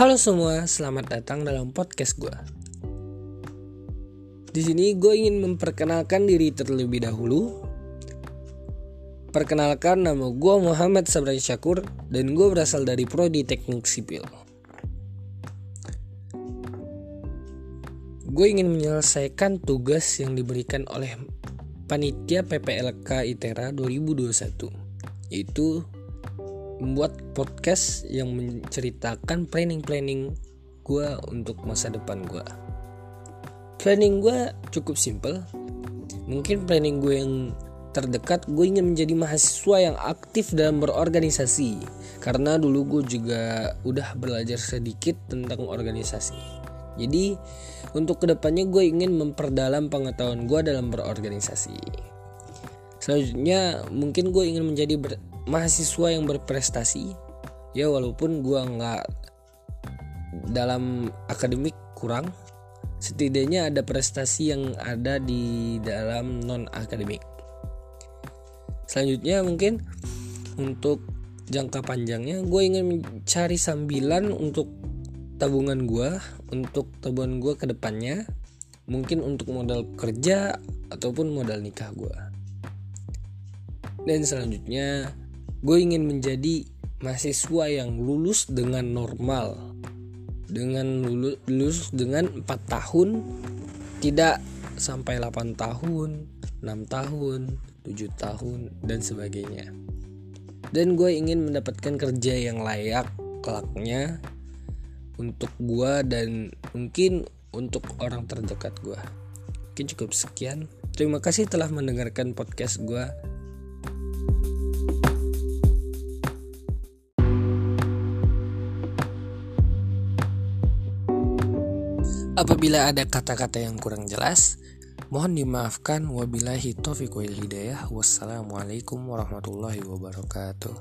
Halo semua, selamat datang dalam podcast gue. Di sini gue ingin memperkenalkan diri terlebih dahulu. Perkenalkan nama gue Muhammad Sabrai Syakur dan gue berasal dari Prodi Teknik Sipil. Gue ingin menyelesaikan tugas yang diberikan oleh panitia PPLK ITERA 2021 yaitu membuat podcast yang menceritakan planning-planning gue untuk masa depan gue. Planning gue cukup simple. Mungkin planning gue yang terdekat gue ingin menjadi mahasiswa yang aktif dalam berorganisasi karena dulu gue juga udah belajar sedikit tentang organisasi jadi untuk ke depannya gue ingin memperdalam pengetahuan gue dalam berorganisasi selanjutnya mungkin gue ingin menjadi mahasiswa yang berprestasi ya walaupun gua nggak dalam akademik kurang setidaknya ada prestasi yang ada di dalam non akademik selanjutnya mungkin untuk jangka panjangnya gue ingin mencari sambilan untuk tabungan gue untuk tabungan gue ke depannya mungkin untuk modal kerja ataupun modal nikah gue dan selanjutnya gue ingin menjadi mahasiswa yang lulus dengan normal. Dengan lulus, lulus dengan 4 tahun tidak sampai 8 tahun 6 tahun 7 tahun dan sebagainya. Dan gue ingin mendapatkan kerja yang layak kelaknya untuk gue dan mungkin untuk orang terdekat gue. Mungkin cukup sekian. Terima kasih telah mendengarkan podcast gue Apabila ada kata-kata yang kurang jelas, mohon dimaafkan. Wabillahi taufiq wal hidayah. Wassalamualaikum warahmatullahi wabarakatuh.